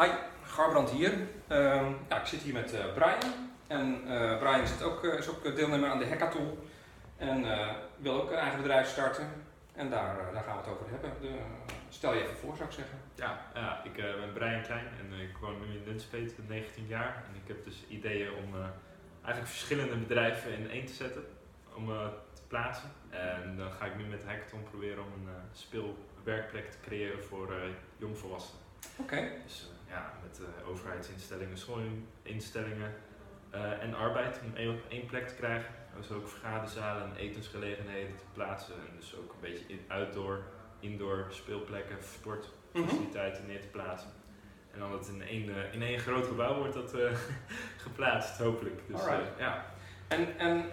Hi, Garbrand hier. Ehm, ja, ik zit hier met eh, Brian. En eh, Brian zit ook, eh, is ook deelnemer aan de hackathon. En wil ook een eigen bedrijf starten. En daar, daar gaan we het over hebben. De, stel je even voor, zou ik zeggen. Ja, ja ik ben Brian Klein en ik woon nu in Nunspeet, 19 jaar. En ik heb dus ideeën om eigenlijk verschillende bedrijven in één te zetten, om te plaatsen. En dan ga ik nu met Hackathon proberen om een speelwerkplek te creëren voor jongvolwassenen. Oké. Dus ja, met eh, overheidsinstellingen, schoolinstellingen eh, en arbeid om één op één plek te krijgen. Dus ook vergaderzalen en etensgelegenheden te plaatsen. En dus ook een beetje in outdoor, indoor speelplekken, sportfaciliteiten neer te plaatsen. En dan dat in één, eh, in één groot gebouw wordt dat geplaatst, hopelijk. Dus, ja. En, en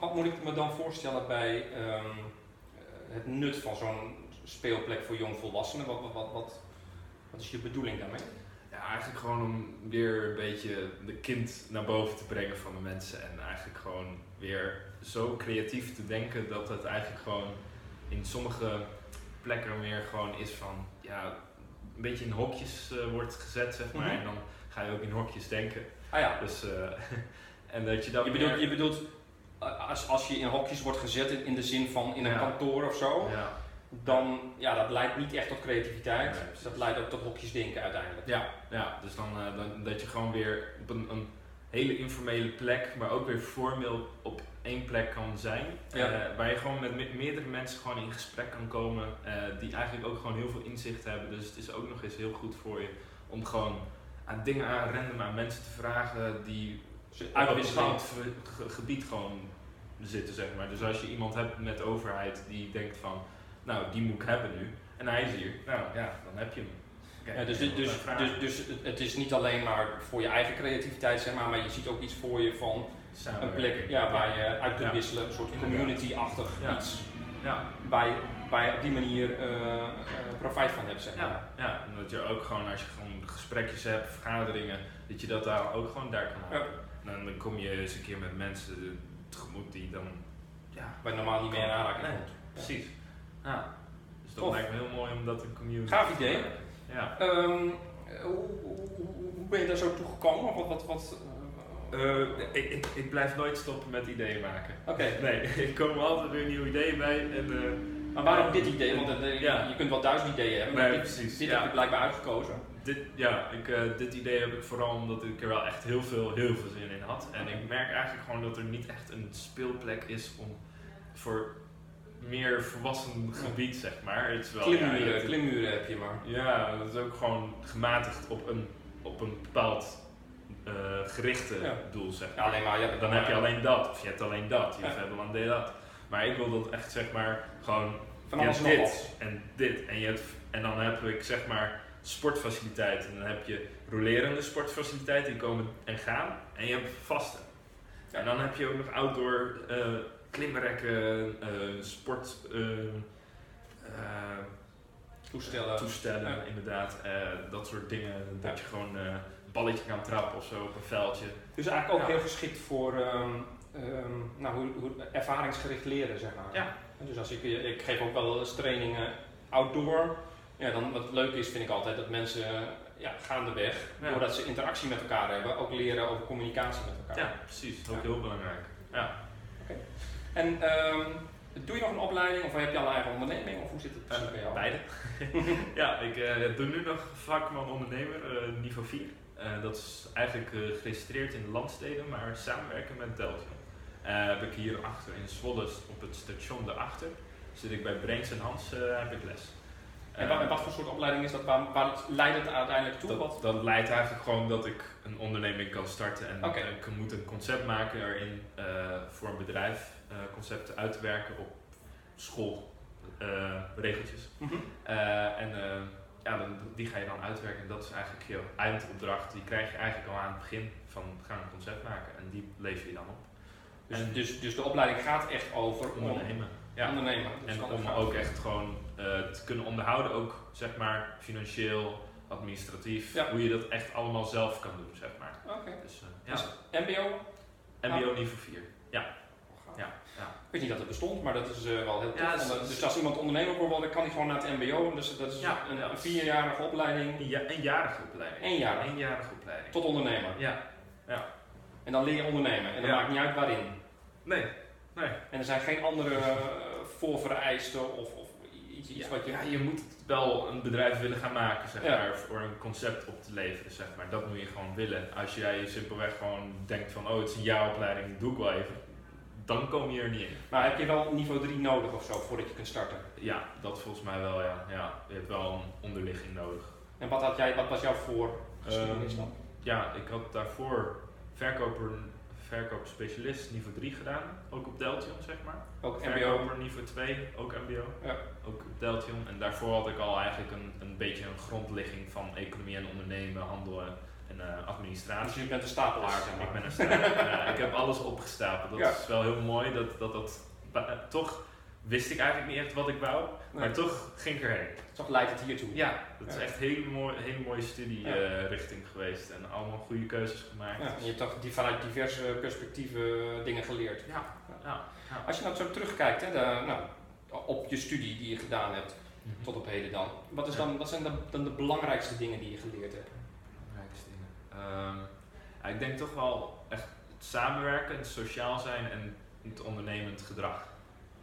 wat moet ik me dan voorstellen bij ehm, eh, het nut van zo'n speelplek voor jongvolwassenen? Wat, wat, wat, wat is je bedoeling daarmee? Eigenlijk gewoon om weer een beetje de kind naar boven te brengen van de mensen. En eigenlijk gewoon weer zo creatief te denken dat het eigenlijk gewoon in sommige plekken weer gewoon is van, ja, een beetje in hokjes eh, wordt gezet, zeg maar. Mhm. En dan ga je ook in hokjes denken. Ah ja, Dus, eh, en dat je dan je bedoelt, je bedoelt eh, als, als je in hokjes wordt gezet in, in de zin van in een Ja. kantoor of zo, Ja, dan ja, dat leidt niet echt tot creativiteit. Nee, precies. dat leidt ook tot hokjes denken uiteindelijk. Ja, ja dus dan, eh, dan dat je gewoon weer op een, een hele informele plek, maar ook weer formeel op één plek kan zijn. Ja. eh, waar je gewoon met me- meerdere mensen gewoon in gesprek kan komen, eh, die eigenlijk ook gewoon heel veel inzicht hebben. Dus het is ook nog eens heel goed voor je om gewoon aan dingen aan random aan mensen te vragen die Dus uit een bepaald ge- ge- gebied gewoon zitten, zeg maar. Dus als je iemand hebt met de overheid die denkt van, nou, die moet ik hebben nu, en hij is hier, nou ja, dan heb je hem. Ja, dus, dus, dus, dus, dus het is niet alleen maar voor je eigen creativiteit, zeg maar, maar je ziet ook iets voor je van een Samenwerken. plek ja, waar je uit kunt Ja. wisselen, een soort community-achtig iets, Ja, waar je, waar je op die manier eh, eh, profijt van hebt, zeg maar. ja, ja. En dat je ook gewoon, als je gewoon gesprekjes hebt, vergaderingen, dat je dat daar ook gewoon daar kan houden. En dan kom je eens een keer met mensen tegemoet die dan, ja, Waar je normaal niet mee in aanraking Nee. precies. Ja. Dus dat Tof. lijkt me heel mooi om dat een community Gaaf idee. Ja. Ehm, hoe, hoe, hoe- ben je daar zo toe gekomen? Wat, wat, wat, eh, Eh, ik, ik, ik blijf nooit stoppen met ideeën maken. Oké, Nee, ik kom altijd weer nieuwe ideeën bij. En, eh, maar waarom dit idee? Want Ja. je kunt wel duizend ideeën hebben, maar Nee, dit, precies, dit ja. heb je blijkbaar uitgekozen. dit, ja, ik, dit idee heb ik vooral omdat ik er wel echt heel veel, heel veel zin in had. En ik merk eigenlijk gewoon dat er niet echt een speelplek is om voor meer volwassen gebied, zeg maar. Het is wel, Klimmuren, ja, het- klimmuren heb je maar. ja, dat is ook gewoon gematigd op een, op een bepaald eh, gerichte Ja. doel, zeg Ja, alleen maar, ja, Dan heb je alleen dat, of je hebt alleen dat, je hebt alleen dat. Maar ik wil dat echt, zeg maar, gewoon van je alles hebt en nog dit en dit. En, je hebt, en dan heb ik zeg maar sportfaciliteiten. En dan heb je rolerende sportfaciliteiten die komen en gaan. En je hebt vaste. En dan heb je ook nog outdoor eh klimrekken, eh, sport eh, eh, Toestellen. toestellen, Ja. inderdaad. dat soort dingen. Dat je gewoon een balletje kan trappen of zo op een veldje. Dus eigenlijk ook Ja. heel geschikt voor ehm, ehm, nou, hoe, hoe, ervaringsgericht leren, zeg maar. Ja. Dus als ik, ik geef ook wel eens trainingen outdoor. Ja, dan wat leuk is, vind ik altijd dat mensen ja, gaandeweg, doordat ze interactie met elkaar hebben, ook leren over communicatie met elkaar. Ja, precies. Dat is ook heel belangrijk. Ja. En ehm, doe je nog een opleiding of heb je al een eigen onderneming of hoe zit het precies bij jou? Beide. ja, ik eh, doe nu nog vakman ondernemer, eh, niveau 4. Eh, dat is eigenlijk eh, geregistreerd in de landsteden, maar samenwerken met Delta. Eh heb ik hier achter in Zwolle op het station daarachter. Zit ik bij Brains en Hans, eh, heb ik les. En wat, en wat voor soort opleiding is dat? Waar, waar leidt het uiteindelijk toe? Dat, dat leidt eigenlijk gewoon dat ik een onderneming kan starten en eh, ik moet een concept maken erin eh, voor een bedrijf, eh, concepten uit te werken op schoolregeltjes. Mhm. Eh, en eh, ja, dan, die ga je dan uitwerken en dat is eigenlijk je eindopdracht. Die krijg je eigenlijk al aan het begin van ga een concept maken en die lever je dan op. Dus, En- dus, dus de opleiding gaat echt over Ondernemen. Ja. ondernemen. Dus En om ook echt gewoon eh, te kunnen onderhouden, ook zeg maar financieel, administratief, Ja. hoe je dat echt allemaal zelf kan doen, zeg maar. Oké. Dus eh, ja, Dus MBO? MBO niveau 4. Ja. Oh, gaaf. Ja. Ja. Ik wist niet dat het bestond, maar dat is eh, wel heel tof. Ja, Onder- dus- dus als iemand ondernemer wil worden, kan hij gewoon naar het mbo. Dus dat is Ja, een, ja. een vierjarige opleiding Een, ja, eenjarige opleiding. Eenjarig. Eenjarige opleiding. tot ondernemer. Ja. En dan leer je ondernemen. En dat Ja. maakt niet uit waarin. Nee. Nee. En er zijn geen andere eh, voorvereisten of, of iets, iets Ja, wat je... ja, je moet wel een bedrijf willen gaan maken, zeg Ja. maar, voor een concept op te leveren, zeg maar. Dat moet je gewoon willen. Als jij simpelweg gewoon denkt van, oh, het is een jaaropleiding, dat doe ik wel even, dan kom je er niet in. Maar heb je wel niveau 3 nodig of zo voordat je kunt starten? Ja, dat volgens mij wel, ja. ja. Je hebt wel een onderligging nodig. En wat, had jij, wat was jouw voor geschiedenis dan? Ja, ik had daarvoor verkoper, verkoopspecialist niveau 3 gedaan, ook op Deltion, zeg maar. Ook mbo? Verkoper niveau 2, ook MBO. Ja. Ook op Deltion. En daarvoor had ik al eigenlijk een, een beetje een grondligging van economie en ondernemen, handel en en, eh, Dus administratie. je bent een stapelaar, zeg maar. Ik ben een ja, ik heb alles opgestapeld. Dat Ja. is wel heel mooi. Dat, dat, dat, eh, toch wist ik eigenlijk niet echt wat ik wou, Nee. maar toch ging ik erheen. Toch leidt het hiertoe. Ja, dat is echt een hele, mooi, hele mooie studierichting geweest en allemaal goede keuzes gemaakt. Ja, en je hebt toch die, vanuit diverse perspectieven dingen geleerd. Ja, ja. ja. Als je nou zo terugkijkt hè, de, nou, op je studie die je gedaan hebt, Mhm. tot op heden dan. Wat, is Ja. dan, wat zijn dan, dan de belangrijkste dingen die je geleerd hebt? Ehm, ik denk toch wel echt het samenwerken, het sociaal zijn en het ondernemend gedrag.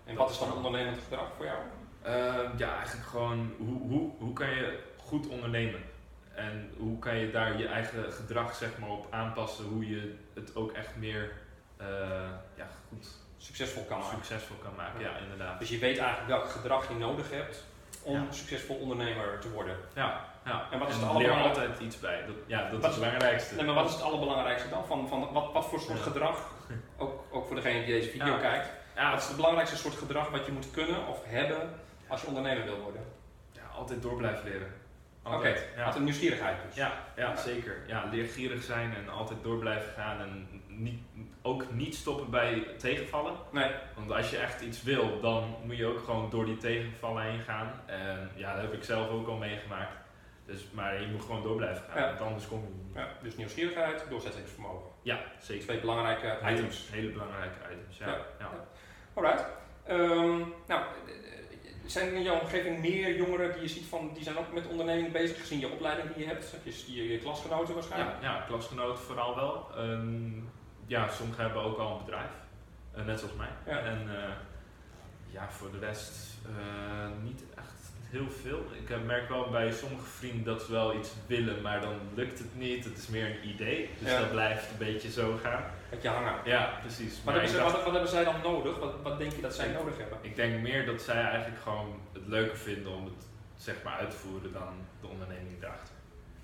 En wat is dan ondernemend gedrag voor jou? Ehm, ja, eigenlijk gewoon hoe, hoe, hoe kan je goed ondernemen? En hoe kan je daar je eigen gedrag zeg maar, op aanpassen, hoe je het ook echt meer eh, ja, goed Succesvol kan maken. succesvol kan maken. Ja, inderdaad. Dus je weet eigenlijk welk gedrag je nodig hebt om Ja. succesvol ondernemer te worden. Ja, ja. En wat is het leer allerbelangrijkste? altijd iets bij. Dat, ja, dat Wat is het belangrijkste. Nee, maar wat is het allerbelangrijkste dan? Van, van wat, wat voor soort Ja. gedrag, ook, ook voor degene die deze video Ja. kijkt, Ja, wat is het belangrijkste soort gedrag wat je moet kunnen of hebben als je ondernemer wil worden? ja, altijd door blijven leren. Oké, Altijd. ja. Een nieuwsgierigheid dus. Ja, ja, zeker. Ja, leergierig zijn en altijd door blijven gaan en niet, ook niet stoppen bij tegenvallen. Nee, Want als je echt iets wil, dan moet je ook gewoon door die tegenvallen heen gaan. En ja, dat heb ik zelf ook al meegemaakt. Dus, maar je moet gewoon door blijven gaan, Ja. want anders kom je niet. ja, dus nieuwsgierigheid, doorzettingsvermogen. Ja, zeker. Twee belangrijke items. Hele belangrijke items, ja. Ja. ja. Alright. Ehm, nou, zijn er in jouw omgeving meer jongeren die je ziet van, die zijn ook met onderneming bezig, gezien je opleiding die je hebt? Heb je je, je klasgenoten waarschijnlijk? Ja, ja, klasgenoten vooral wel. Ehm, ja, sommigen hebben ook al een bedrijf, eh, net zoals mij. Ja. En eh, ja, voor de rest eh, niet echt heel veel. Ik merk wel bij sommige vrienden dat ze wel iets willen, maar dan lukt het niet. Het is meer een idee, dus Ja. dat blijft een beetje zo gaan. Dat je hangen. Ja, precies. Wat Maar hebben, ik, ze, dacht- wat, wat hebben zij dan nodig? Wat, wat denk je dat zij Ik- nodig hebben? ik denk meer dat zij eigenlijk gewoon het leuker vinden om het zeg maar uit te voeren dan de onderneming erachter.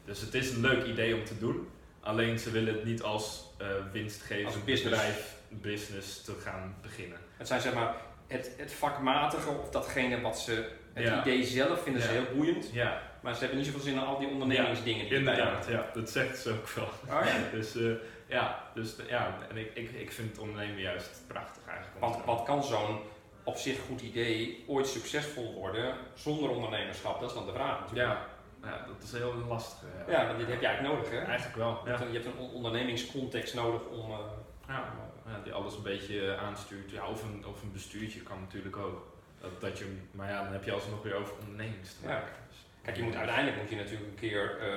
Dus het is een leuk idee om te doen, alleen ze willen het niet als eh winstgevend Als business. bedrijf, business te gaan beginnen. Het zijn zeg maar het, het vakmatige of datgene wat ze, het Ja. idee zelf vinden ze heel boeiend, Ja, maar ze hebben niet zoveel zin in al die ondernemingsdingen die inderdaad. Ja, dat zegt ze ook wel. Oh. Dus eh, ja, dus, ja, en ik, ik, ik vind het ondernemen juist prachtig eigenlijk. Want wat kan zo'n op zich goed idee ooit succesvol worden zonder ondernemerschap? Dat is dan de vraag natuurlijk. Ja, ja, dat is heel lastig. Ja, Ja, want dit heb je eigenlijk nodig hè? Eigenlijk wel. Je Ja. hebt een, je hebt een on- ondernemingscontext nodig om... eh, Ja. om, Ja, die alles een beetje aanstuurt. Ja, of, een, of een bestuurtje kan natuurlijk ook. Dat, dat je, maar ja, dan heb je alsnog weer over ondernemings te maken. Dus- Kijk, je moet, uiteindelijk moet je natuurlijk een keer, eh,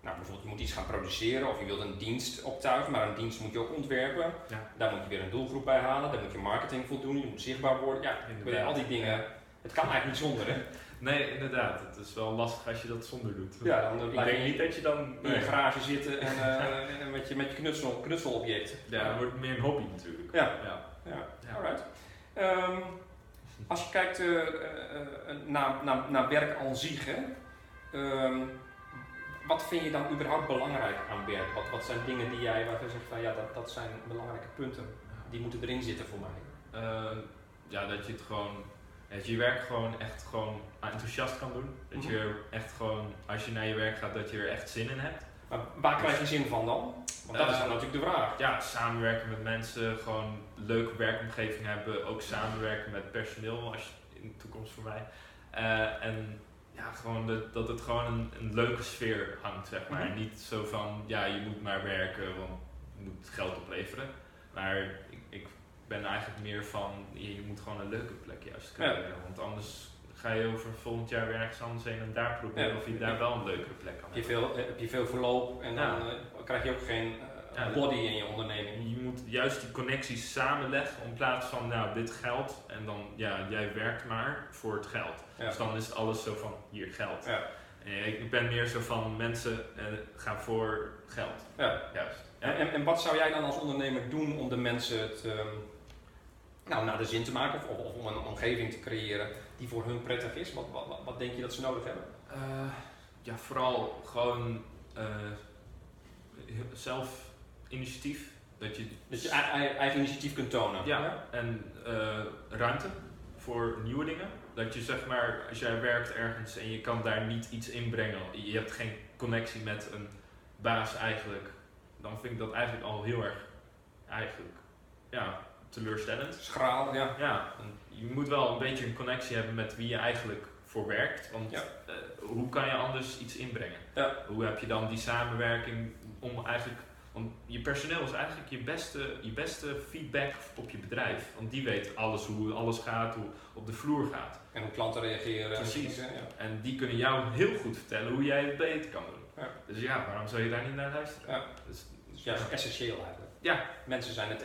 nou bijvoorbeeld je moet iets gaan produceren of je wilt een dienst optuigen, maar een dienst moet je ook ontwerpen. Daar moet je weer een doelgroep bij halen, daar moet je marketing voor doen, je moet zichtbaar worden. Ja, al die dingen, het kan eigenlijk niet zonder hè. Nee, inderdaad. Het is wel lastig als je dat zonder doet. Ja, dan ik denk je niet dat je dan... in Nee. garage en, eh, en met je, met je knutsel, knutselobject. Ja, het wordt meer een hobby natuurlijk. Ja. ja. Ja, Ja. alright. Ehm, als je kijkt eh, eh, naar, naar, naar werk aan zich, hè, ehm, wat vind je dan überhaupt belangrijk aan werk? Wat, wat zijn dingen die jij waarvan je zegt van ja, dat, dat zijn belangrijke punten, die moeten erin zitten voor mij? Ja, dat je het gewoon... Dat je je werk gewoon echt gewoon enthousiast kan doen. Dat je er echt gewoon, als je naar je werk gaat, dat je er echt zin in hebt. Maar waar krijg je zin van dan? Want dat is dan Eh, natuurlijk de vraag. ja, samenwerken met mensen, gewoon een leuke werkomgeving hebben. Ook samenwerken met personeel als je, in de toekomst voor mij. Eh, en ja, gewoon dat, dat het gewoon een, een leuke sfeer hangt, zeg maar. Mhm. Niet zo van, ja, je moet maar werken, want je moet geld opleveren. Maar ben eigenlijk meer van, je, je moet gewoon een leuke plek juist creëren. Want anders ga je over volgend jaar weer ergens anders heen en daar proberen Ja. of je daar wel een leukere plek kan Heb je hebben. veel, heb je veel verloop en dan eh, krijg je ook geen eh, body in je onderneming. Je moet juist die connecties samenleggen in plaats van, nou, dit geld en dan, ja, jij werkt maar voor het geld. Dus dan is het alles zo van, hier geld. Ik ben meer zo van, mensen eh, gaan voor geld. Ja. Juist. Ja. En, en, en wat zou jij dan als ondernemer doen om de mensen het, ehm, nou, naar de zin te maken of, of om een omgeving te creëren die voor hun prettig is? Wat, wat, wat- denk je dat ze nodig hebben? Eh, ja, vooral gewoon eh, zelf initiatief. Dat je, Dat je ei- ei- eigen initiatief kunt tonen. Ja, en eh, ruimte voor nieuwe dingen. Dat je zeg maar, als jij werkt ergens en je kan daar niet iets inbrengen, je hebt geen connectie met een baas eigenlijk, dan vind ik dat eigenlijk al heel erg eigenlijk, ja, teleurstellend. Schraal, ja. Ja, en je moet wel een beetje een connectie hebben met wie je eigenlijk voor werkt. Want Ja. eh, hoe kan je anders iets inbrengen? Ja. Hoe heb je dan die samenwerking om eigenlijk. Want je personeel is eigenlijk je beste, je beste feedback op je bedrijf. Want die weet alles hoe alles gaat, hoe op de vloer gaat. En hoe klanten reageren. Precies. Ja. En die kunnen jou heel goed vertellen hoe jij het beter kan doen. Ja. Dus ja, waarom zou je daar niet naar luisteren? Ja. Dus, Dus juist essentieel eigenlijk. Ja. Mensen zijn het,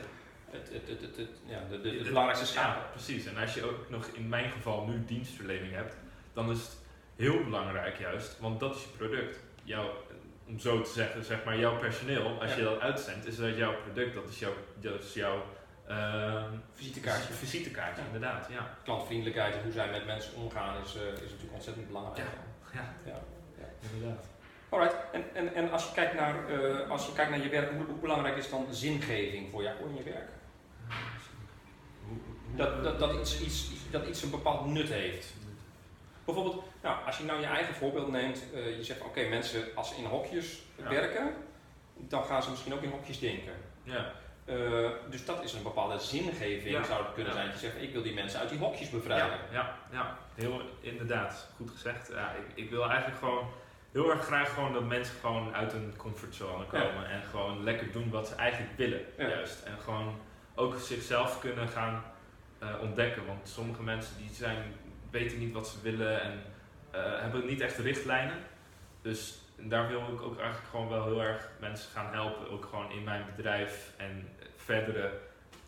het, het, het, ja, de, de, de De- belangrijkste Ja, schakel. precies. En als je ook nog in mijn geval nu dienstverlening hebt, dan is het heel belangrijk juist, want dat is je product. Jouw, om zo te zeggen, zeg maar, jouw personeel, als Ja. je dat uitzendt, is dat jouw product, dat is jouw, dat is jouw ehm, Visitekaartje. visitekaartje, Ja. inderdaad. Ja. Klantvriendelijkheid en hoe zij met mensen omgaan is, eh, is natuurlijk ontzettend belangrijk. Ja. Ja. inderdaad. Alright, en, en, en als, je kijkt naar, eh, als je kijkt naar je werk, hoe, hoe belangrijk is dan zingeving voor jou in je werk? Dat, dat, dat, iets, iets, dat iets een bepaald nut heeft. Bijvoorbeeld, nou, als je nou je eigen voorbeeld neemt, eh, je zegt oké, mensen als ze in hokjes Ja. werken, dan gaan ze misschien ook in hokjes denken. Ja. Eh, dus dat is een bepaalde zingeving, Ja. zou het kunnen Ja. zijn. Je zegt, ik wil die mensen uit die hokjes bevrijden. ja, ja, heel inderdaad, goed gezegd. Ja, ik, ik wil eigenlijk gewoon heel erg graag gewoon dat mensen gewoon uit hun comfortzone komen en gewoon lekker doen wat ze eigenlijk willen, juist. En gewoon ook zichzelf kunnen gaan eh, ontdekken, want sommige mensen die zijn, weten niet wat ze willen en eh, hebben niet echt richtlijnen. Dus daar wil ik ook eigenlijk gewoon wel heel erg mensen gaan helpen, ook gewoon in mijn bedrijf en verdere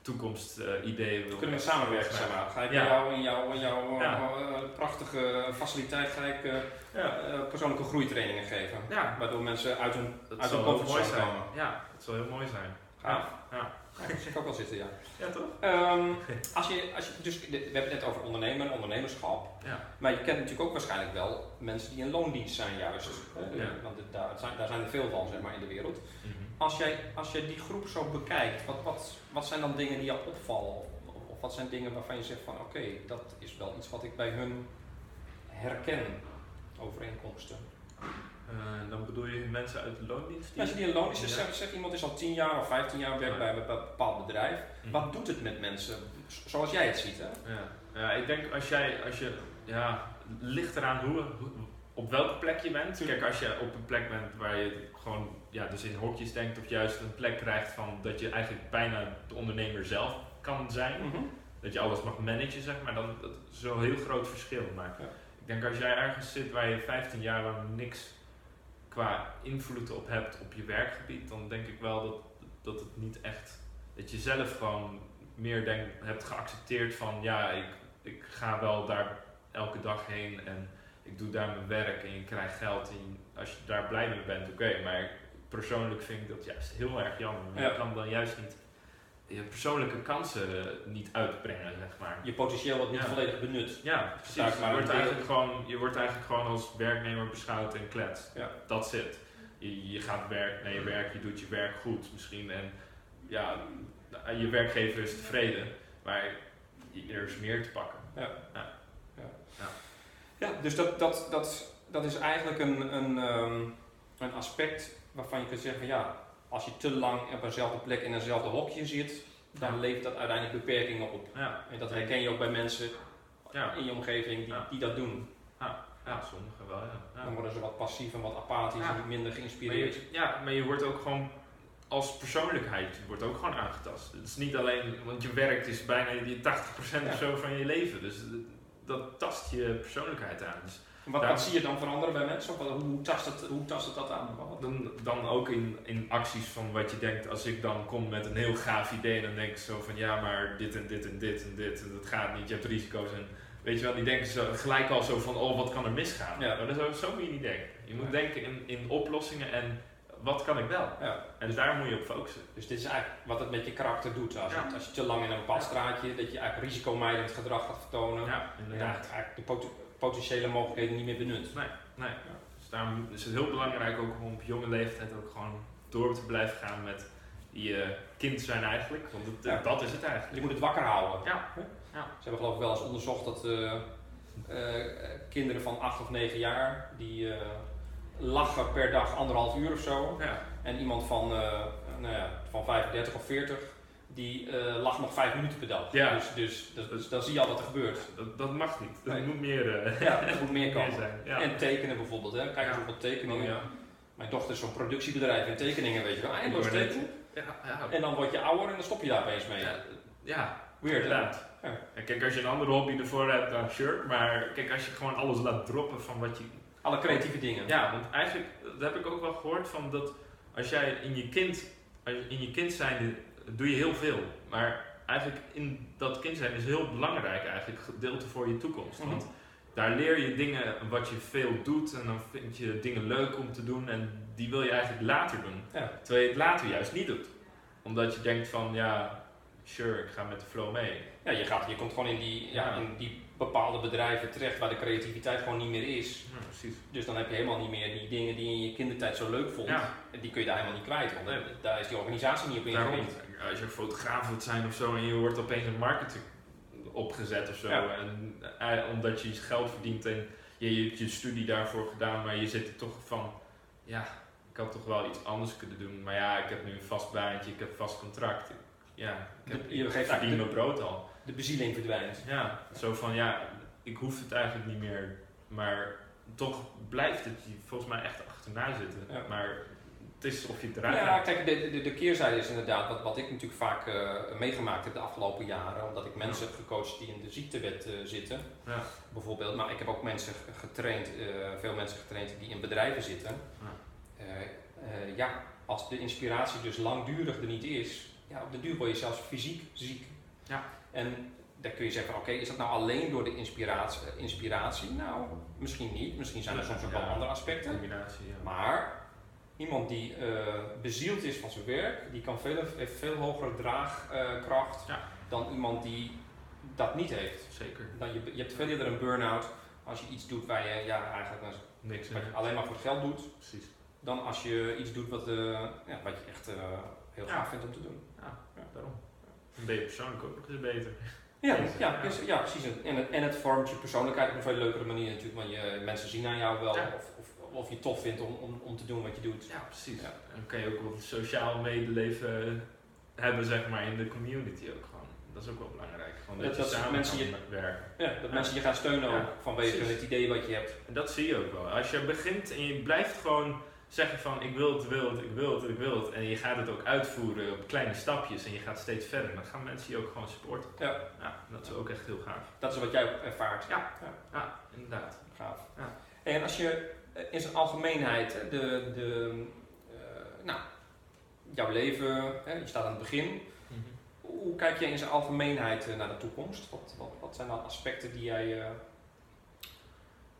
toekomstideeën. wil Kunnen we samenwerken, zeg maar. Ga ik Ja. jou in jouw, in jouw Ja. eh, prachtige faciliteit ga ik eh, Ja. persoonlijke groeitrainingen geven. Ja, Waardoor mensen uit hun, dat uit hun comfortzone komen. Ja, dat zal heel mooi zijn. Gaaf. Ja. Ja, zie ik ook wel zitten, ja. Ja, toch? Ehm, als je, als je, dus, we hebben het net over ondernemen, ondernemerschap. Ja. Maar je kent natuurlijk ook waarschijnlijk wel mensen die in loondienst zijn juist. Hè? Ja. Want het- daar, zijn, daar zijn er veel van zeg maar, in de wereld. Als jij, als jij die groep zo bekijkt, wat, wat, wat zijn dan dingen die jou opvallen? Of, of wat zijn dingen waarvan je zegt van oké, dat is wel iets wat ik bij hun herken, overeenkomsten. Eh, dan bedoel je mensen uit de loondienst? die- Mensen die in loondienst Ja. zijn, zeg, zeg iemand is al 10 jaar of 15 jaar werkt Ja. bij een bepaald bedrijf. Mhm. Wat doet het met mensen, zoals jij het ziet? Hè? Ja. ja, ik denk als jij, als je, ja, ligt eraan hoe, op welke plek je bent. Kijk, als je op een plek bent waar je gewoon, ja, dus in hokjes denkt of juist een plek krijgt van dat je eigenlijk bijna de ondernemer zelf kan zijn. Mhm. Dat je alles mag managen, zeg maar, dan dat is zo'n heel groot verschil. Maar Ja. ik denk als jij ergens zit waar je 15 jaar lang niks qua invloed op hebt op je werkgebied, dan denk ik wel dat, dat het niet echt, dat je zelf gewoon meer denk, hebt geaccepteerd van ja, ik, ik ga wel daar elke dag heen en ik doe daar mijn werk en je krijgt geld en als je daar blij mee bent, oké, maar persoonlijk vind ik dat juist heel erg jammer. Ja. Je kan dan juist niet je persoonlijke kansen eh, niet uitbrengen, zeg maar. Je potentieel wordt niet Ja. volledig benut. Ja, precies. Maar je, wordt eigenlijk gewoon, je wordt eigenlijk gewoon als werknemer beschouwd en kletst. Ja. Dat zit. Je, je gaat werk, naar je werk, je doet je werk goed misschien. En ja, je werkgever is tevreden, maar er is meer te pakken. Ja, dus dat, dat, dat, dat is eigenlijk een, een, ehm, een aspect waarvan je kunt zeggen ja, als je te lang op eenzelfde plek in eenzelfde hokje zit, dan Ja. levert dat uiteindelijk beperkingen op. Ja, En dat herken je ook bij mensen ja, in je omgeving die, die dat doen. ja sommigen wel, ja. Dan worden ze wat passief en wat apathisch en minder Maar geïnspireerd. je, ja, maar je wordt ook gewoon als persoonlijkheid wordt ook gewoon aangetast. Het is niet alleen, want je werkt is bijna die 80% of zo van je leven. Dus dat tast je persoonlijkheid aan. Dus wat, wat, zie je dan veranderen bij mensen? Of hoe, tast het, hoe tast het dat aan? Dan, dan ook in, in acties van wat je denkt, als ik dan kom met een heel gaaf idee, dan denk ik zo van ja, maar dit en dit en dit en dit, en dat gaat niet, je hebt risico's. En weet je wel, die denken zo, gelijk al zo van, oh, wat kan er misgaan? Ja. Maar dat is zo, moet je niet denken. Je moet denken in, in oplossingen en wat kan ik wel? Ja. En dus daar moet je op focussen. Dus dit is eigenlijk wat het met je karakter doet. Als, je, als je te lang in een bepaald straatje, dat je eigenlijk risicomijdend gedrag gaat vertonen. Ja, inderdaad. En eigenlijk de potentiële mogelijkheden niet meer benut. Nee, nee. Dus daarom is het heel belangrijk ook om op jonge leeftijd ook gewoon door te blijven gaan met die uh, kind zijn eigenlijk. Want het, dat is het eigenlijk. Je moet het wakker houden. Ja. ja. Ze hebben geloof ik wel eens onderzocht dat uh, uh, kinderen van 8 of 9 jaar die lachen per dag anderhalf uur of zo. Ja. En iemand van, nou ja, van 35 of 40 die uh, lag nog vijf minuten per dag. Ja. Dus, dus, dus, dus, dan zie je al wat er gebeurt. Dat, dat mag niet. Dat moet meer, uh, ja, dat moet meer komen. Zijn. Ja. En tekenen bijvoorbeeld. Hè. Kijk op tekeningen. Oh, Mijn dochter is zo'n productiebedrijf in tekeningen, weet je wel. Eindeloos tekenen. Ja, En dan word je ouder en dan stop je daar opeens mee. Ja, weird inderdaad. En kijk, als je een andere hobby ervoor hebt, dan sure. Maar kijk, als je gewoon alles laat droppen van wat je... Alle creatieve dingen. Ja, want eigenlijk, dat heb ik ook wel gehoord van dat als jij in je kind, in je kind zijnde doe je heel veel. Maar eigenlijk in dat kind zijn is heel belangrijk eigenlijk gedeelte voor je toekomst. Mhm. Want daar leer je dingen wat je veel doet en dan vind je dingen leuk om te doen en die wil je eigenlijk later doen. Terwijl je het later juist niet doet. Omdat je denkt van ja, sure, ik ga met de flow mee. Ja, je, gaat, je komt gewoon in die, ja, in die bepaalde bedrijven terecht waar de creativiteit gewoon niet meer is. Ja, precies. Dus dan heb je helemaal niet meer die dingen die je in je kindertijd zo leuk vond. Ja. Die kun je daar helemaal niet kwijt, want daar is die organisatie niet op ingericht als je fotograaf wilt zijn of zo en je wordt opeens een marketing opgezet of zo. En, eh, omdat je geld verdient en je hebt je studie daarvoor gedaan, maar je zit er toch van, ja, ik had toch wel iets anders kunnen doen. Maar ja, ik heb nu een vast baantje, ik heb een vast contract. Ja, ik, heb, je geeft verdien mijn brood al. De bezieling verdwijnt. Ja, zo van ja, ik hoef het eigenlijk niet meer, maar toch blijft het je volgens mij echt achterna zitten. Maar het is of je het Ja, kijk, de, de, de, keerzijde is inderdaad wat, wat ik natuurlijk vaak uh, meegemaakt heb de afgelopen jaren. Omdat ik mensen heb gecoacht die in de ziektewet uh, zitten. Ja. Bijvoorbeeld, maar ik heb ook mensen getraind, uh, veel mensen getraind die in bedrijven zitten. Ja. ja, als de inspiratie dus langdurig er niet is, ja, op de duur word je zelfs fysiek ziek. Ja. En dan kun je zeggen, oké, is dat nou alleen door de inspiratie? inspiratie? Nou, misschien niet. Misschien zijn er soms ook wel andere aspecten. Maar iemand die uh, bezield is van zijn werk, die kan veel, heeft veel hogere draagkracht ja. dan iemand die dat niet heeft. Zeker. Dan je, je hebt veel eerder een burn-out als je iets doet waar je ja, eigenlijk Niks wat je alleen maar voor het geld doet. Precies. Dan als je iets doet wat, uh, ja, wat je echt uh, heel gaaf vindt om te doen. Ja, daarom. Dan ben je persoonlijk ook nog eens beter. Ja, ja, ja. ja, precies. En het, en het vormt je persoonlijkheid op een veel leukere manier natuurlijk, want je, mensen zien aan jou wel of, of of je tof vindt om, om, om te doen wat je doet. Ja, precies. Ja. En dan kan je ook wat sociaal medeleven hebben, zeg maar, in de community ook gewoon. Dat is ook wel belangrijk. Gewoon dat, dat, je samen mensen je, werken. Ja, dat mensen je gaan steunen ook vanwege het idee wat je hebt. En dat zie je ook wel. Als je begint en je blijft gewoon zeggen van ik wil het, wil het, ik wil het, ik wil het. En je gaat het ook uitvoeren op kleine stapjes en je gaat steeds verder. Dan gaan mensen je ook gewoon supporten. Ja. ja dat is ook echt heel gaaf. Dat is wat jij ervaart. Ja, ja. ja inderdaad. Gaaf. Ja. En als je eh, in zijn algemeenheid, de, de, uh, nou, jouw leven, hè, je staat aan het begin. Mhm. Hoe kijk jij in zijn algemeenheid eh, naar de toekomst? Wat, wat, wat zijn dan aspecten die jij uh,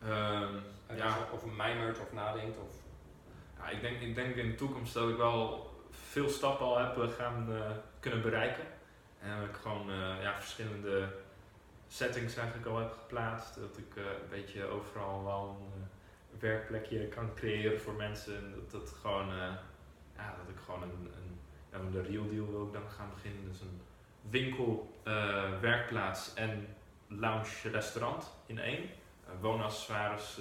um, ja. over mijmert of nadenkt? Of? Ja, ik, denk, ik denk in de toekomst dat ik wel veel stappen al heb gaan kunnen bereiken. En dat ik gewoon ja, verschillende settings eigenlijk al heb geplaatst. Dat ik een beetje overal wel een werkplekje kan creëren voor mensen. Dat, dat, gewoon, ja, dat ik gewoon een, een de real deal wil ik dan gaan beginnen. Dus een winkel, werkplaats en lounge restaurant in één. Uh, woonaccessoires,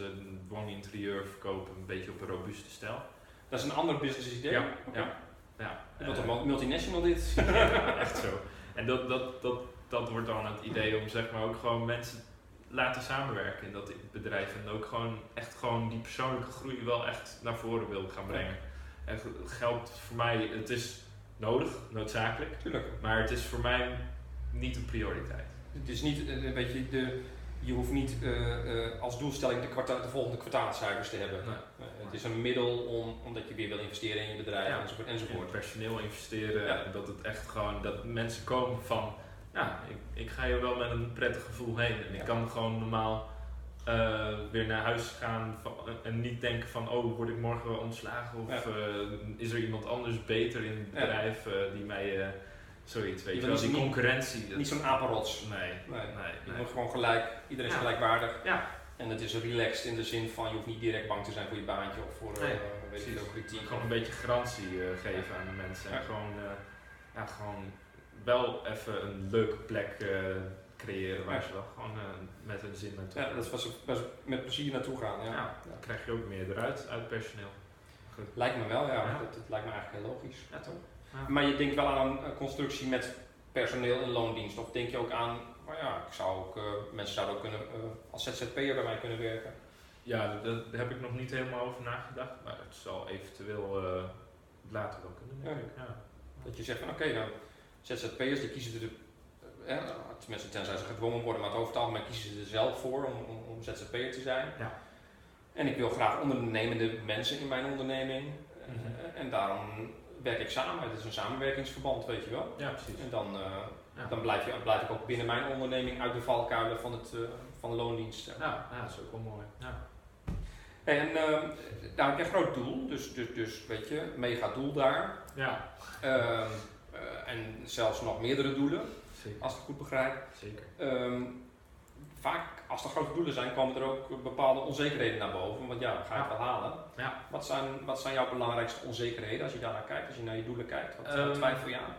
wooninterieur verkopen, een beetje op een robuuste stijl. Dat is een ander business idee? Ja, ja. wilt een multinational dit? ja, echt zo. En dat, dat, dat, dat wordt dan het idee om zeg maar ook gewoon mensen laten samenwerken in dat bedrijf. En ook gewoon echt gewoon die persoonlijke groei wel echt naar voren wil gaan brengen. En g- geld voor mij, het is nodig, noodzakelijk. Tuurlijk. Maar het is voor mij niet een prioriteit. Het is niet, eh, weet je, de, je hoeft niet eh, eh, als doelstelling de, de volgende kwartaalcijfers te hebben. Nee. Eh, het is een middel om, omdat je weer wil investeren in je bedrijf Ja. enzovoort. in enzovoort. personeel investeren. Ja. Dat het echt gewoon, dat mensen komen van, ja, ik, ik ga hier wel met een prettig gevoel heen. En ik kan gewoon normaal weer naar huis gaan van, en niet denken van, oh, word ik morgen ontslagen? Of is er iemand anders beter in het bedrijf die mij, zoiets, weet Je je wil wel, niet- die concurrentie. dat- Niet zo'n apenrots. Nee, Nee. Je moet gewoon gelijk, iedereen is Ja. gelijkwaardig. Ja. En het is relaxed in de zin van je hoeft niet direct bang te zijn voor je baantje of voor eh, Nee, weet ik precies. veel, kritiek. Gewoon een beetje garantie eh, geven aan de mensen. En Ja. gewoon, eh, ja, gewoon wel even een leuke plek eh, creëren waar Ja. ze wel gewoon eh, met hun zin naartoe Ja, gaan. dat is ze waar ze met plezier naartoe gaan. Ja. Ja, dan krijg je ook meer eruit uit personeel. Goed. Lijkt me wel, ja. Ja. Dat, dat lijkt me eigenlijk heel logisch. Ja, toch? Ja. Maar je denkt wel aan een eh, constructie met personeel in loondienst. Of denk je ook aan, nou ja, ik zou ook, eh, mensen zouden ook kunnen, eh, als ZZP'er bij mij kunnen werken. Ja, daar- heb ik nog niet helemaal over nagedacht, maar het zal eventueel later wel kunnen, denk Ja. ik. Ja. Dat je zegt van oké, nou, ZZP'ers die kiezen er, eh, tenminste tenzij ze gedwongen worden, maar het over het algemeen kiezen ze er zelf voor om, om, om ZZP'er te zijn. Ja. En ik wil graag ondernemende mensen in mijn onderneming. Mhm. En daarom werk ik samen. Het is een samenwerkingsverband, weet je wel. ja, precies. En dan, eh, Ja. dan blijf, je, blijf ik ook binnen mijn onderneming uit de valkuilen van, het, eh, van de loondienst. Ja, ja, dat is ook wel mooi. Ja. En uh, daar heb je een groot doel, dus, dus, dus weet je, mega doel daar. ja, Ehm, eh, en zelfs nog meerdere doelen, zeker. als ik het goed begrijp. zeker. Ehm, vaak, als er grote doelen zijn, komen er ook bepaalde onzekerheden naar boven. Want ja, ga je het wel halen. Ja. Wat, zijn, wat zijn jouw belangrijkste onzekerheden als je daarnaar kijkt, als je naar je doelen kijkt? Wat Ehm, twijfel je aan?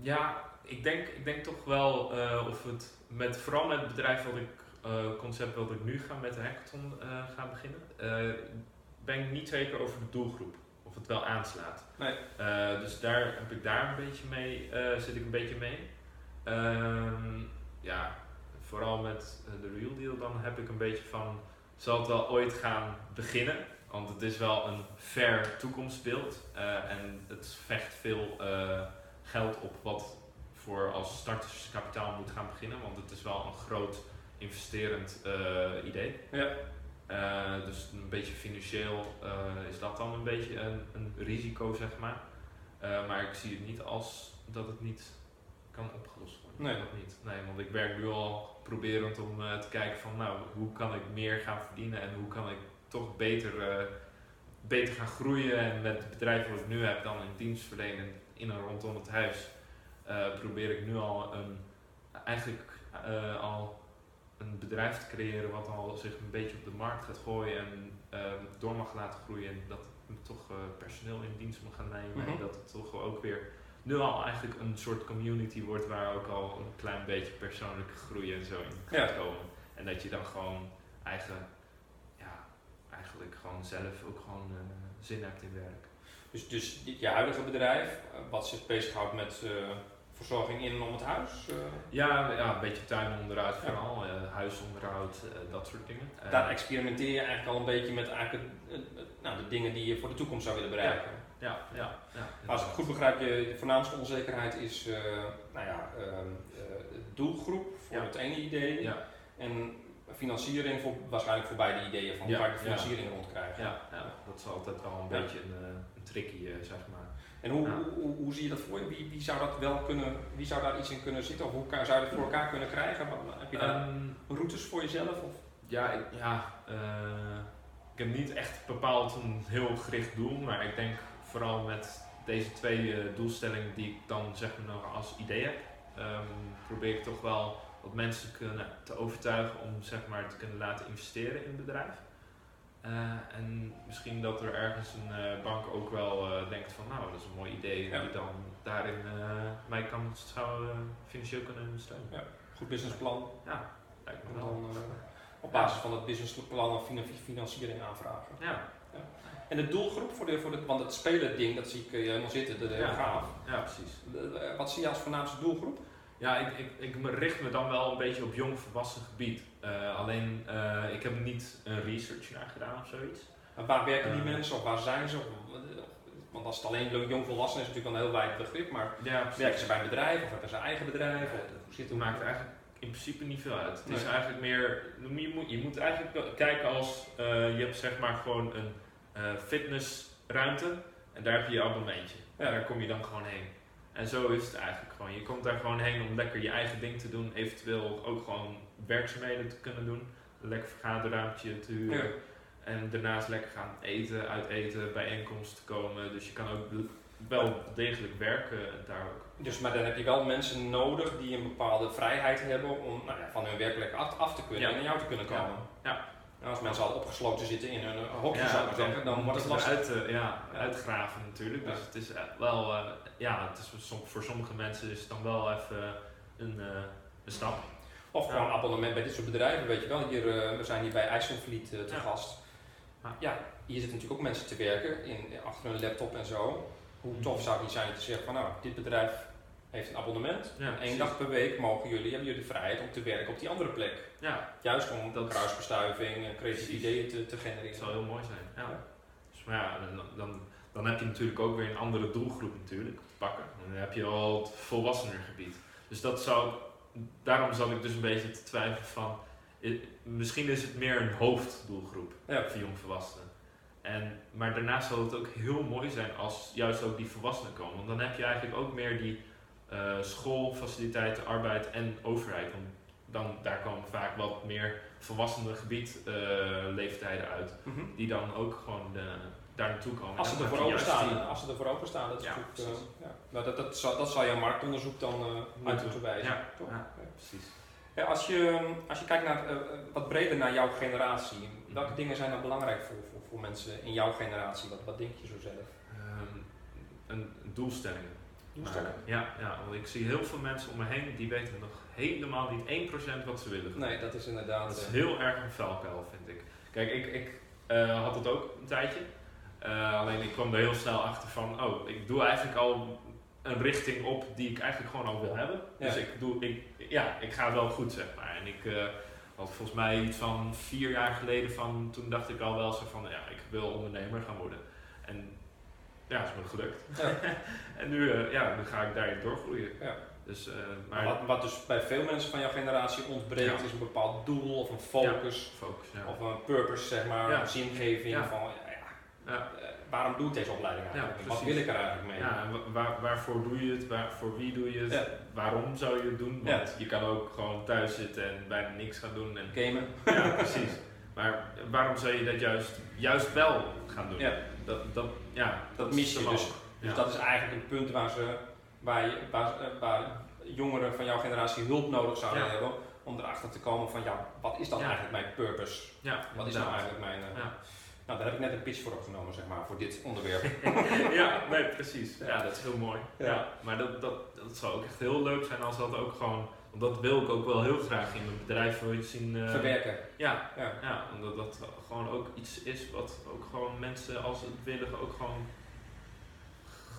Ja, ik denk, ik denk toch wel eh, of het met, vooral met het bedrijf wat ik, eh, concept wat ik nu ga met de hackathon gaan beginnen, ben ik niet zeker over de doelgroep. Of het wel aanslaat. Nee. Dus daar heb ik daar een beetje mee, zit ik een beetje mee. Ehm, ja, vooral met eh, de Real Deal dan heb ik een beetje van, zal het wel ooit gaan beginnen? Want het is wel een ver toekomstbeeld eh, en het vecht veel eh, geld op wat voor als starterskapitaal moet gaan beginnen. Want het is wel een groot investerend idee. Ja. Dus een beetje financieel is dat dan een beetje een, een risico, zeg maar. Maar ik zie het niet als dat het niet kan opgelost worden. Nee. Dat niet. Nee, want ik werk nu al proberend om eh, te kijken van, nou, hoe kan ik meer gaan verdienen en hoe kan ik toch beter, eh, beter gaan groeien. En met het bedrijf wat ik nu heb, dan in dienstverlening in en rondom het huis, eh, probeer ik nu al een, eigenlijk al een bedrijf te creëren wat al zich een beetje op de markt gaat gooien en ehm, door mag laten groeien. En dat toch personeel in dienst mag gaan nemen. Mhm. En dat het toch ook weer nu al eigenlijk een soort community wordt waar ook al een klein beetje persoonlijke groei en zo in gaat Ja. komen. En dat je dan gewoon eigen, ja, eigenlijk gewoon zelf ook gewoon eh, zin hebt in werk. Dus, dus je huidige bedrijf, eh, wat zich bezighoudt met eh, verzorging in en om het huis. Ja, ja een beetje tuinonderhoud vooral, huisonderhoud, dat soort dingen. Daar experimenteer je eigenlijk al een beetje met eigenlijk, nou, de dingen die je voor de toekomst zou willen bereiken. ja, ja, ja. Maar als ik goed begrijp, je voornaamste onzekerheid is eh, nou ja, ehm, eh, doelgroep voor Ja. het ene idee. Ja. En financiering voor, waarschijnlijk voor beide ideeën van hoe Ja, ga ik de ja. financiering rondkrijgen. Ja, ja, dat is altijd wel een Ja. beetje een, eh, een tricky, zeg maar. En hoe, Ja. hoe, hoe, zie je dat voor je? Wie, wie zou dat wel kunnen, wie zou daar iets in kunnen zitten? Of hoe kan, zou je dat voor elkaar kunnen krijgen? Wat, heb je daar Ehm, routes voor jezelf? Of? ja, ik, ja ik heb niet echt bepaald een heel gericht doel, maar ik denk vooral met deze twee eh, doelstellingen die ik dan zeg maar nog als idee heb, ehm, probeer ik toch wel wat mensen kunnen te overtuigen om zeg maar te kunnen laten investeren in het bedrijf. Eh, en misschien dat er ergens een eh, bank ook wel denkt van nou, dat is een mooi idee Ja. die dan daarin mij kan, zou financieel kunnen ondersteunen. Ja. Goed businessplan. Ja, lijkt me En wel. dan op basis van dat businessplan een fina- financiering aanvragen. Ja, En de doelgroep voor de, voor de want het spelen ding, dat zie ik eh, helemaal zitten, dat is heel Ja. gaaf. ja, precies. De- de- Wat zie je als voornaamste doelgroep? Ja, ik, ik, ik richt me dan wel een beetje op jong volwassen gebied. Eh, alleen, eh, ik heb niet een research naar gedaan of zoiets. En Waar werken die mensen of waar zijn ze? Of, Want als het alleen jongvolwassenen is, is natuurlijk een heel wijd begrip. Maar Ja, werken ze bij een bedrijf of hebben ze een eigen bedrijf? Of, hoe zit Het maakt eigenlijk in principe niet veel uit. Het is eigenlijk meer, je moet, je moet eigenlijk kijken als je hebt zeg maar gewoon een fitnessruimte en daar heb je je abonnementje. Ja. En daar kom je dan gewoon heen. En zo is het eigenlijk gewoon. Je komt daar gewoon heen om lekker je eigen ding te doen, eventueel ook gewoon werkzaamheden te kunnen doen. Een lekker vergaderruimtje te huren. Ja. En daarnaast lekker gaan eten, uit eten, bijeenkomsten komen. Dus je kan ook wel degelijk werken daar ook. Dus, maar dan heb je wel mensen nodig die een bepaalde vrijheid hebben om nou ja, van hun werk lekker af, af te kunnen Ja. en naar jou te kunnen Ja. komen. Ja. Nou, als mensen al opgesloten zitten in hun hokje, Ja, zou ik zeggen, dan wordt het lastig. eruit, eh, ja, uitgraven natuurlijk. Dus het is eh, wel, eh, ja, het is voor som- voor sommige mensen is het dan wel even een, een stap. Of gewoon een abonnement bij dit soort bedrijven, weet je wel. Hier, we zijn hier bij IJsselvliet te gast. Ja. Ja, hier zitten natuurlijk ook mensen te werken in, achter hun laptop en zo. Hoe tof zou het niet zijn om te zeggen van nou, dit bedrijf heeft een abonnement. Ja, en één dag per week mogen jullie, hebben jullie de vrijheid om te werken op die andere plek. Ja, Juist om Dat- kruisbestuiving en creatieve ideeën te, te dat genereren. zou heel mooi zijn. Ja. Ja. Dus, maar ja, dan, dan, dan heb je natuurlijk ook weer een andere doelgroep natuurlijk te pakken. Dan heb je al het volwassenergebied. Dus dat zou, daarom zat ik dus een beetje te twijfelen van, misschien is het meer een hoofddoelgroep. Ja. voor jongvolwassenen. En, maar daarnaast zal het ook heel mooi zijn als juist ook die volwassenen komen. Want dan heb je eigenlijk ook meer die eh, schoolfaciliteiten, arbeid en overheid. Want dan, daar komen vaak wat meer volwassenen gebied eh, leeftijden uit. Mhm. Die dan ook gewoon de, daar naartoe komen. Als ze dan er heb voor je juist openstaan, die- als ze er openstaan, dat is Ja, eh, ja. Nou, dat, dat, zal, dat zal jouw marktonderzoek dan uit Moeten. wijzen. Ja, toch? ja. Precies. Als, je, als je kijkt naar, wat breder naar jouw generatie, welke Mhm. dingen zijn dan belangrijk voor, voor, voor mensen in jouw generatie? Wat, wat denk je zo zelf? Ehm, een doelstelling. Doelstelling? Maken. Ja, ja, want ik zie heel veel mensen om me heen die weten nog helemaal niet 1% wat ze willen. Nee, dat is inderdaad. Dat is eh, heel erg een vuilkuil, vind ik. Kijk, ik, ik eh, had het ook een tijdje. Eh, alleen ik kwam er heel snel achter van, oh, ik doe eigenlijk al een richting op die ik eigenlijk gewoon al wil hebben. Dus ik doe, ik, ja, ik ga wel goed, zeg maar. En ik had volgens mij iets van vier jaar geleden van, toen dacht ik al wel zo van, ja, ik wil ondernemer gaan worden. En ja, is me gelukt. Ja. en nu, eh, ja, nu ga ik daarin doorgroeien. Ja. Dus, eh, maar wat, wat dus bij veel mensen van jouw generatie ontbreekt, Ja. is een bepaald doel of een focus. focus, ja. Of een purpose, zeg maar, een zingeving van ja, ja, ja. eh, waarom doe ik deze opleiding eigenlijk? Wat wil ik er eigenlijk mee? Ja, en waar, waarvoor doe je het? Waar, voor wie doe je het? Waarom zou je het doen? Want je kan ook gewoon thuis zitten en bijna niks gaan doen. En, Gamen. ja, precies. Maar waarom zou je dat juist, juist wel gaan doen? Ja. Dat, dat, ja, Dat is mis je dus. Dus Ja. dat is eigenlijk een punt waar, ze, waar, je, waar, eh, waar jongeren van jouw generatie hulp nodig zouden Ja. hebben om erachter te komen van ja, wat is dan Ja. eigenlijk mijn purpose? Ja, Wat is nou eigenlijk mijn... eh. Nou, daar heb ik net een pitch voor opgenomen, zeg maar, voor dit onderwerp. ja, nee, precies. Ja, dat is heel mooi. Ja. Ja. maar dat, dat, dat zou ook echt heel leuk zijn als dat ook gewoon... Dat wil ik ook wel heel graag in mijn bedrijf wil zien... eh, Verwerken. Ja, Ja. Ja, omdat dat gewoon ook iets is wat ook gewoon mensen als het willen ook gewoon,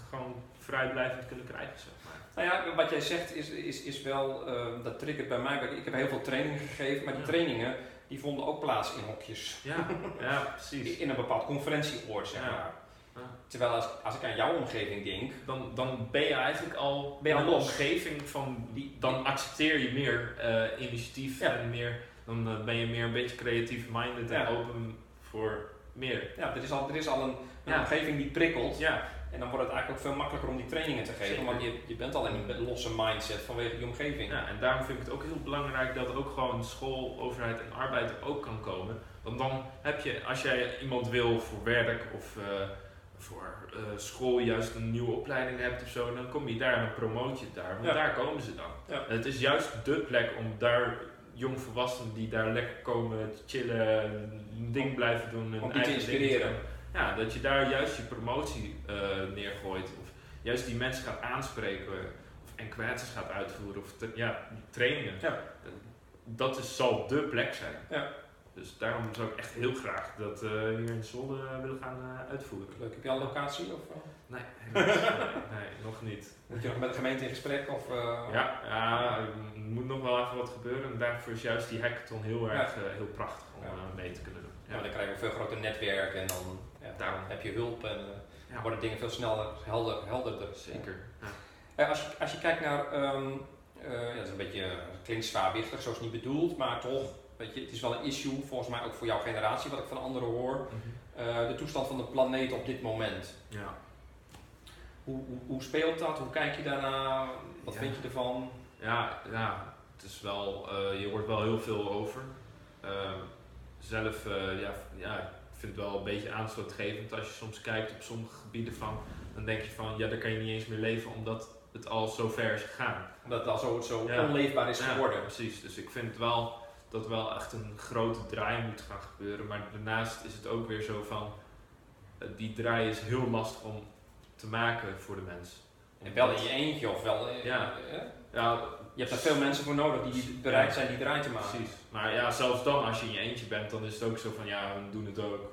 gewoon vrijblijvend kunnen krijgen, zeg maar. Nou ja, wat jij zegt is, is, is wel, eh, dat triggert bij mij. Ik heb heel veel trainingen gegeven, maar die Ja. trainingen die vonden ook plaats in hokjes. Ja, ja precies. In een bepaald conferentieoord, zeg maar. Terwijl als, als ik aan jouw omgeving denk, Dan, dan ben je eigenlijk al Ben je in een los. omgeving van, Die- dan accepteer je meer eh, initiatief Ja. en meer, dan eh, ben je meer een beetje creatief minded Ja. en open voor meer. ja, er is al, er is al een, een Ja. omgeving die prikkelt. Ja, En dan wordt het eigenlijk ook veel makkelijker om die trainingen te geven, Zeker. want je, je bent al in een losse mindset vanwege die omgeving. Ja, en daarom vind ik het ook heel belangrijk dat ook gewoon school, overheid en arbeid er ook kan komen. Want dan heb je, als jij iemand wil voor werk of eh, voor eh, school juist een nieuwe opleiding hebt of zo, dan kom je daar en dan promoot je het daar. Want Ja. daar komen ze dan. Ja. En het is juist de plek om daar jongvolwassenen die daar lekker komen chillen, een ding blijven doen. hun Om te ding inspireren. Ja, dat je daar juist je promotie eh, neergooit. Of juist die mensen gaat aanspreken. Of enquêtes gaat uitvoeren. Of ja, trainingen. Ja. Dat is, zal de plek zijn. Ja. Dus daarom zou ik echt heel graag dat eh, hier in Zolder eh, willen gaan eh, uitvoeren. Leuk. Heb je al een locatie of Nee, helaas, nee, nee, nog niet. moet je nog met de gemeente in gesprek? Of, Ja, ja, er moet nog wel even wat gebeuren. En daarvoor is juist die hackathon heel erg heel prachtig om Ja. mee te kunnen doen. Ja, dan krijg je een veel groter netwerk en dan ja, Daarom. heb je hulp en Ja. worden dingen veel sneller, helder, helderder. Zeker. Ja. Als, je, als je kijkt naar, eh, ja, dat is een beetje, klinkt zwaarwichtig, zo is het niet bedoeld, maar toch, weet je, het is wel een issue, volgens mij ook voor jouw generatie, wat ik van anderen hoor. Mhm. Eh, de toestand van de planeet op dit moment. ja. Hoe, hoe, hoe speelt dat? Hoe kijk je daarna? Wat Ja. vind je ervan? Ja, ja, het is wel, eh, je hoort wel heel veel over. Eh, zelf, ja, ja, ik vind het wel een beetje aanstootgevend als je soms kijkt op sommige gebieden van, dan denk je van, ja, daar kan je niet eens meer leven omdat het al zo ver is gegaan. Omdat het al zo, zo Ja. onleefbaar is Ja, geworden. precies. Dus ik vind wel dat wel echt een grote draai moet gaan gebeuren. Maar daarnaast is het ook weer zo van, eh, die draai is heel lastig om te maken voor de mens. En wel in je eentje of wel. eh, Ja. eh, Ja, Je hebt daar veel mensen voor nodig die bereid zijn die draai te maken. Precies. Maar ja, zelfs dan, als je in je eentje bent, dan is het ook zo van ja, we doen het ook.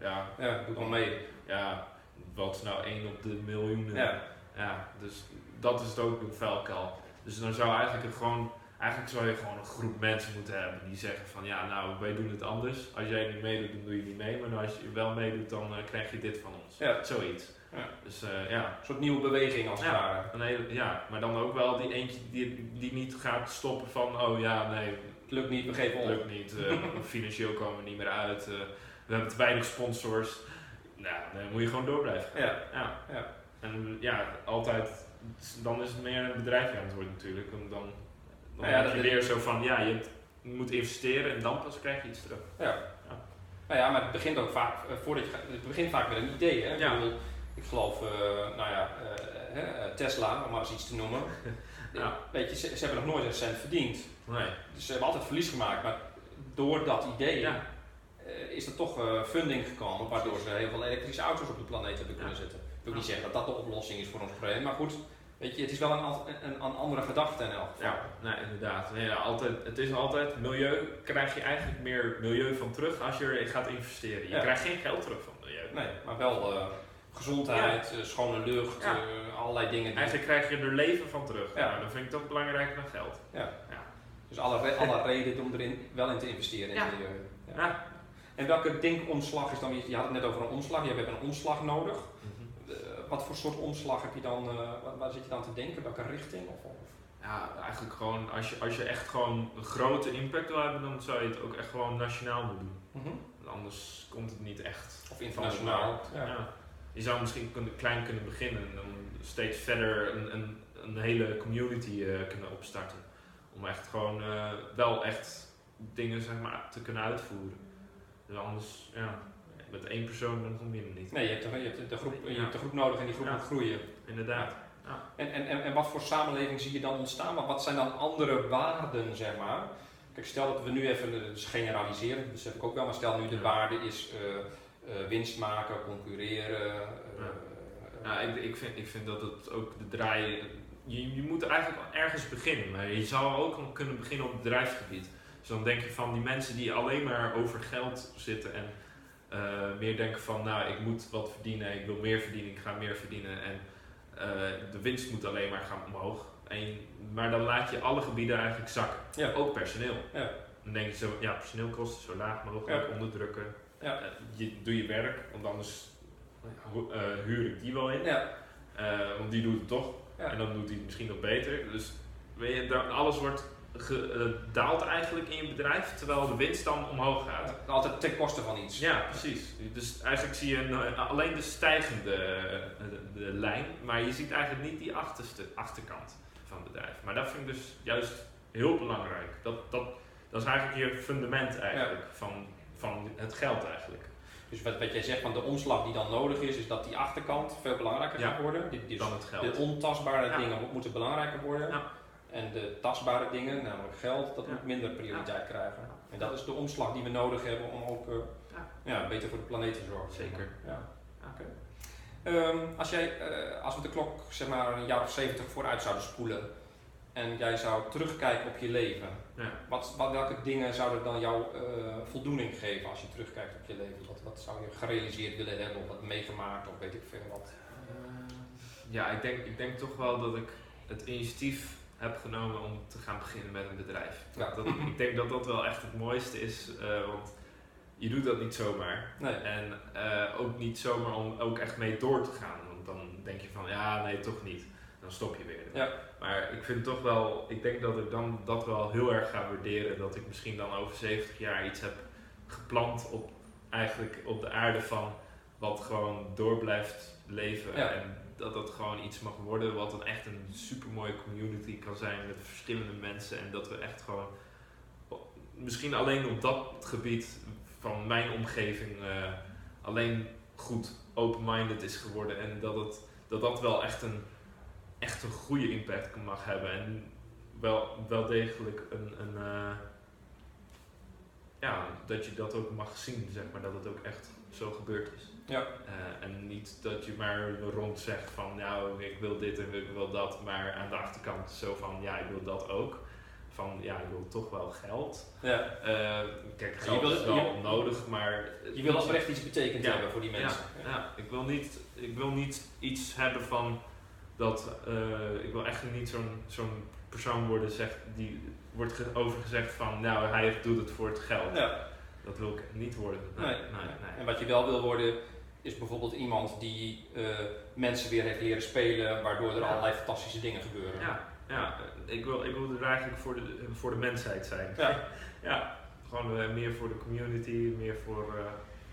Ja, Ja, doe wel mee. ja wat is nou één op de miljoenen? Ja. Ja, dus dat is het ook een vuilkuil. Dus dan zou eigenlijk gewoon, eigenlijk zou je gewoon een groep mensen moeten hebben die zeggen van ja, nou wij doen het anders. Als jij niet meedoet, dan doe je niet mee. Maar als je wel meedoet, dan eh, krijg je dit van ons. Ja. Zoiets. Ja. Dus eh, ja, Een soort nieuwe beweging als het Ja. ware. een hele, ja, maar dan ook wel die eentje die, die niet gaat stoppen van oh ja, nee, Het lukt niet, we geven op. lukt niet, eh, financieel komen we niet meer uit, we hebben te weinig sponsors. Nou, dan moet je gewoon door blijven gaan. Ja. Ja. Ja. En ja, altijd, dan is het meer een bedrijfje aan het worden natuurlijk. Dan dan Nou ja, heb je weer zo van, ja, je moet investeren en dan pas krijg je iets terug. Ja. Nou ja, maar het begint ook vaak, eh, voordat je gaat, het begint vaak met een idee. Hè? Ja. Ik, bedoel, ik geloof, eh, nou ja, eh, Tesla, om maar eens iets te noemen. Ja. Weet je, ze, ze hebben nog nooit een cent verdiend. Nee. Dus ze hebben altijd verlies gemaakt. Maar door dat idee Ja. is er toch funding gekomen, waardoor ze heel veel elektrische auto's op de planeet hebben kunnen zetten. Ik wil niet zeggen dat dat de oplossing is voor ons probleem, maar goed, weet je, het is wel een, een, een andere gedachte in elk geval. Ja, nee, inderdaad. Nee, ja, altijd, het is altijd, milieu krijg je eigenlijk meer milieu van terug als je erin gaat investeren. Je Ja. krijgt geen geld terug van milieu. Nee, maar wel eh, gezondheid, eh, schone lucht, Ja. eh, allerlei dingen. Die, Eigenlijk krijg je er leven van terug. Ja. Nou, dan vind ik dat belangrijker dan geld. dus alle, re- alle reden om erin wel in te investeren in Ja. milieu. Ja. Ja. En welke denkomslag is dan, je had het net over een omslag, je hebt een omslag nodig. Mhm. Wat voor soort omslag heb je dan, eh, waar, zit je dan te denken? Welke richting? Of, of? Ja, eigenlijk gewoon, als je, als je echt gewoon een grote impact wil hebben, dan zou je het ook echt gewoon nationaal moeten doen. Mhm. Want Anders komt het niet echt. Of internationaal. Ja. Ja. Je zou misschien kunnen, klein kunnen beginnen en dan steeds verder een, een, een hele community eh, kunnen opstarten. Om echt gewoon eh, wel echt dingen zeg maar, te kunnen uitvoeren. Dus anders, ja, met één persoon dan kom je er niet. Nee, je hebt, de, je, hebt de groep, je Ja. hebt de groep nodig en die groep moet groeien. Inderdaad. En, en, en, en wat voor samenleving zie je dan ontstaan? Wat, wat zijn dan andere waarden, zeg maar? Kijk, stel dat we nu even, eh, dus generaliseren, dat besef ik ook wel, maar stel nu de waarde is eh, eh, winst maken, concurreren. Ja, ik, ik, vind, ik vind dat het ook de draai. Je, je moet eigenlijk ergens beginnen, maar je zou ook kunnen beginnen op het bedrijfsgebied. Dus dan denk je van die mensen die alleen maar over geld zitten en eh, meer denken van, nou, ik moet wat verdienen, ik wil meer verdienen, ik ga meer verdienen en eh, de winst moet alleen maar gaan omhoog. En, maar dan laat je alle gebieden eigenlijk zakken, Ja. ook personeel. Ja. Dan denk je zo, ja, personeelkosten zo laag mogelijk, onderdrukken. Ja. Eh, je, doe je werk, want anders huur ik die wel in. ja. Want die doet het toch. En dan doet hij het misschien nog beter. Dus weet je, alles wordt daalt eigenlijk in je bedrijf, terwijl de winst dan omhoog gaat. Altijd ten koste van iets. Ja, precies. Dus eigenlijk zie je een- alleen de stijgende eh, de, de lijn, maar je ziet eigenlijk niet die achterste, achterkant van het bedrijf. Maar dat vind ik dus juist heel belangrijk. Dat, dat, dat is eigenlijk je fundament eigenlijk van, van het geld eigenlijk. Dus wat, wat jij zegt van de omslag die dan nodig is, is dat die achterkant veel belangrijker Ja. gaat worden. Die, dus Dan het geld. de ontastbare Ja. dingen mo- moeten belangrijker worden. En de tastbare dingen, namelijk geld, dat Ja. moet minder prioriteit krijgen. En dat is de omslag die we nodig hebben om ook eh, Ja. ja, beter voor de planeet te zorgen. Zeker. Ja. Oké. Ehm, als, jij, eh, als we de klok zeg maar een jaar of 70 vooruit zouden spoelen en jij zou terugkijken op je leven, Ja. wat, wat, welke dingen zouden dan jou eh, voldoening geven als je terugkijkt op je leven? Wat, wat zou je gerealiseerd willen hebben of wat meegemaakt of weet ik veel wat? Ja, ik denk, ik denk toch wel dat ik het initiatief heb genomen om te gaan beginnen met een bedrijf. Ja. Dat, ik denk dat dat wel echt het mooiste is, eh, want je doet dat niet zomaar. Nee. En eh, ook niet zomaar om ook echt mee door te gaan. Want dan denk je van, ja, nee, toch niet. Dan stop je weer. Ja. Maar ik vind toch wel, ik denk dat ik dan dat wel heel erg ga waarderen. Dat ik misschien dan over 70 jaar iets heb geplant op, eigenlijk op de aarde van wat gewoon door blijft leven. Ja. En dat dat gewoon iets mag worden wat dan echt een super mooie community kan zijn met verschillende mensen. En dat we echt gewoon, misschien alleen op dat gebied van mijn omgeving, eh, alleen goed open-minded is geworden. En dat, het, dat dat wel echt een, echt een goede impact mag hebben. En wel, wel degelijk een, een eh, ja, dat je dat ook mag zien, zeg maar, dat het ook echt zo gebeurd is. Ja. Eh, en niet dat je maar rond zegt van, nou, ik wil dit en ik wil dat, maar aan de achterkant zo van, ja, ik wil dat ook. Van, ja, ik wil toch wel geld. Ja. Eh, kijk, je geld wil- is wel je- nodig, maar... Je wil oprecht iets betekend Ja. hebben voor die mensen. Ja, ja, ik, wil niet, ik wil niet iets hebben van dat. eh, ik wil echt niet zo'n zo'n persoon worden zegt, die wordt ge- over gezegd van nou hij doet het voor het geld. Ja. Dat wil ik niet worden. Nee. nee, nee. En wat je wel wil worden, is bijvoorbeeld iemand die eh, mensen weer heeft leren spelen, waardoor er Ja. allerlei fantastische dingen gebeuren. Ja, ja ik, wil, ik wil er eigenlijk voor de, voor de mensheid zijn. Ja. ja gewoon eh, meer voor de community, meer voor eh,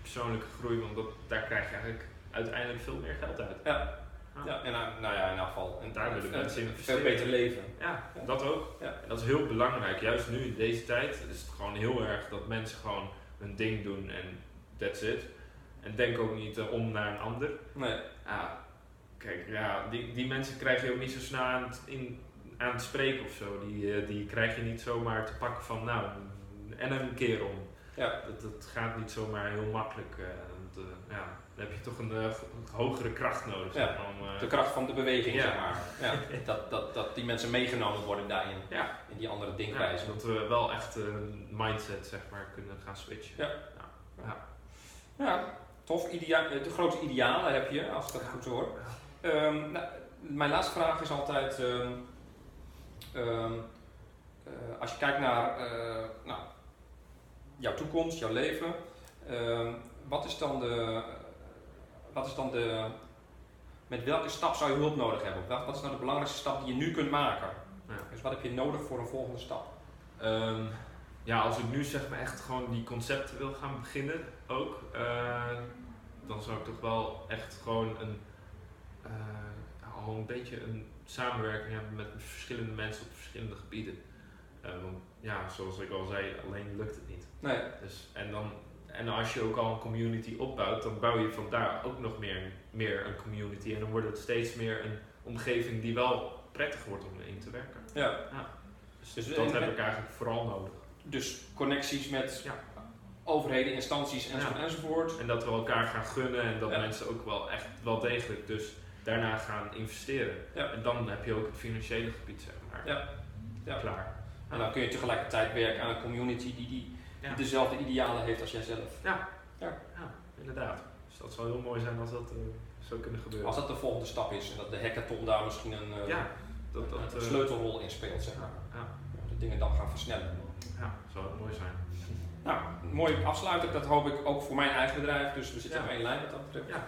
persoonlijke groei, want dat, daar krijg je eigenlijk uiteindelijk veel meer geld uit. Ja. Ja, en nou, ja, in geval. En Daar willen en- mensen in Veel beter leven. Ja, Ja. dat ook. Ja. En dat is heel belangrijk. Juist nu in deze tijd is het gewoon heel erg dat mensen gewoon hun ding doen en that's it. En denk ook niet eh, om naar een ander. Nee. Ja, kijk, ja, die, die mensen krijg je ook niet zo snel aan het, in, aan het spreken of zo. Die, eh, die krijg je niet zomaar te pakken van nou, en een keer om. Ja. Dat, dat gaat niet zomaar heel makkelijk. eh, want, ja, dan heb je toch een hogere kracht nodig. Ja. om, De kracht van de beweging, Ja. zeg maar. Ja. Dat, dat, dat die mensen meegenomen worden daarin. Ja. In die andere denkwijze. dat we wel echt een mindset zeg maar, kunnen gaan switchen. Ja. ja. Tof. Idea de grote idealen heb je, als ik dat goed hoor. Ehm, nou, mijn laatste vraag is altijd: ehm, ehm, eh, als je kijkt naar eh, nou, jouw toekomst, jouw leven, wat is dan de. Wat is dan de. Met welke stap zou je hulp nodig hebben? Wat, wat is nou de belangrijkste stap die je nu kunt maken? Ja. Dus wat heb je nodig voor een volgende stap? Ja, als ik nu zeg maar echt gewoon die concepten wil gaan beginnen ook, eh, dan zou ik toch wel echt gewoon een, eh, al een beetje een samenwerking hebben met verschillende mensen op verschillende gebieden. Eh, want ja, zoals ik al zei, alleen lukt het niet. Nee, Dus, en, dan, en als je ook al een community opbouwt, dan bouw je van daar ook nog meer, meer een community. En dan wordt het steeds meer een omgeving die wel prettig wordt om in te werken. ja. Dus, Dus dat heb ik eigenlijk vooral nodig. Dus connecties met Ja. overheden, instanties enzovoort Ja. enzovoort. En dat we elkaar gaan gunnen en dat Ja. mensen ook wel echt wel degelijk dus daarna gaan investeren. Ja. En dan heb je ook het financiële gebied zeg maar Ja. Ja. klaar. En dan kun je tegelijkertijd werken aan een community die, die, dezelfde idealen heeft als jijzelf. Ja. Ja. ja, inderdaad. Dus dat zou heel mooi zijn als dat eh, zou kunnen gebeuren. Als dat de volgende stap is en dat de hackathon daar misschien een, eh, ja, dat, dat, een eh, sleutelrol in speelt, zeg maar. ja, ja, De dingen dan gaan versnellen. Ja, zou het mooi zijn. Nou, mooi afsluiten. Dat hoop ik ook voor mijn eigen bedrijf. Dus we zitten Ja. op één lijn wat dat betreft. Ja.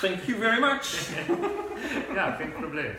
Thank you very much. ja, geen probleem.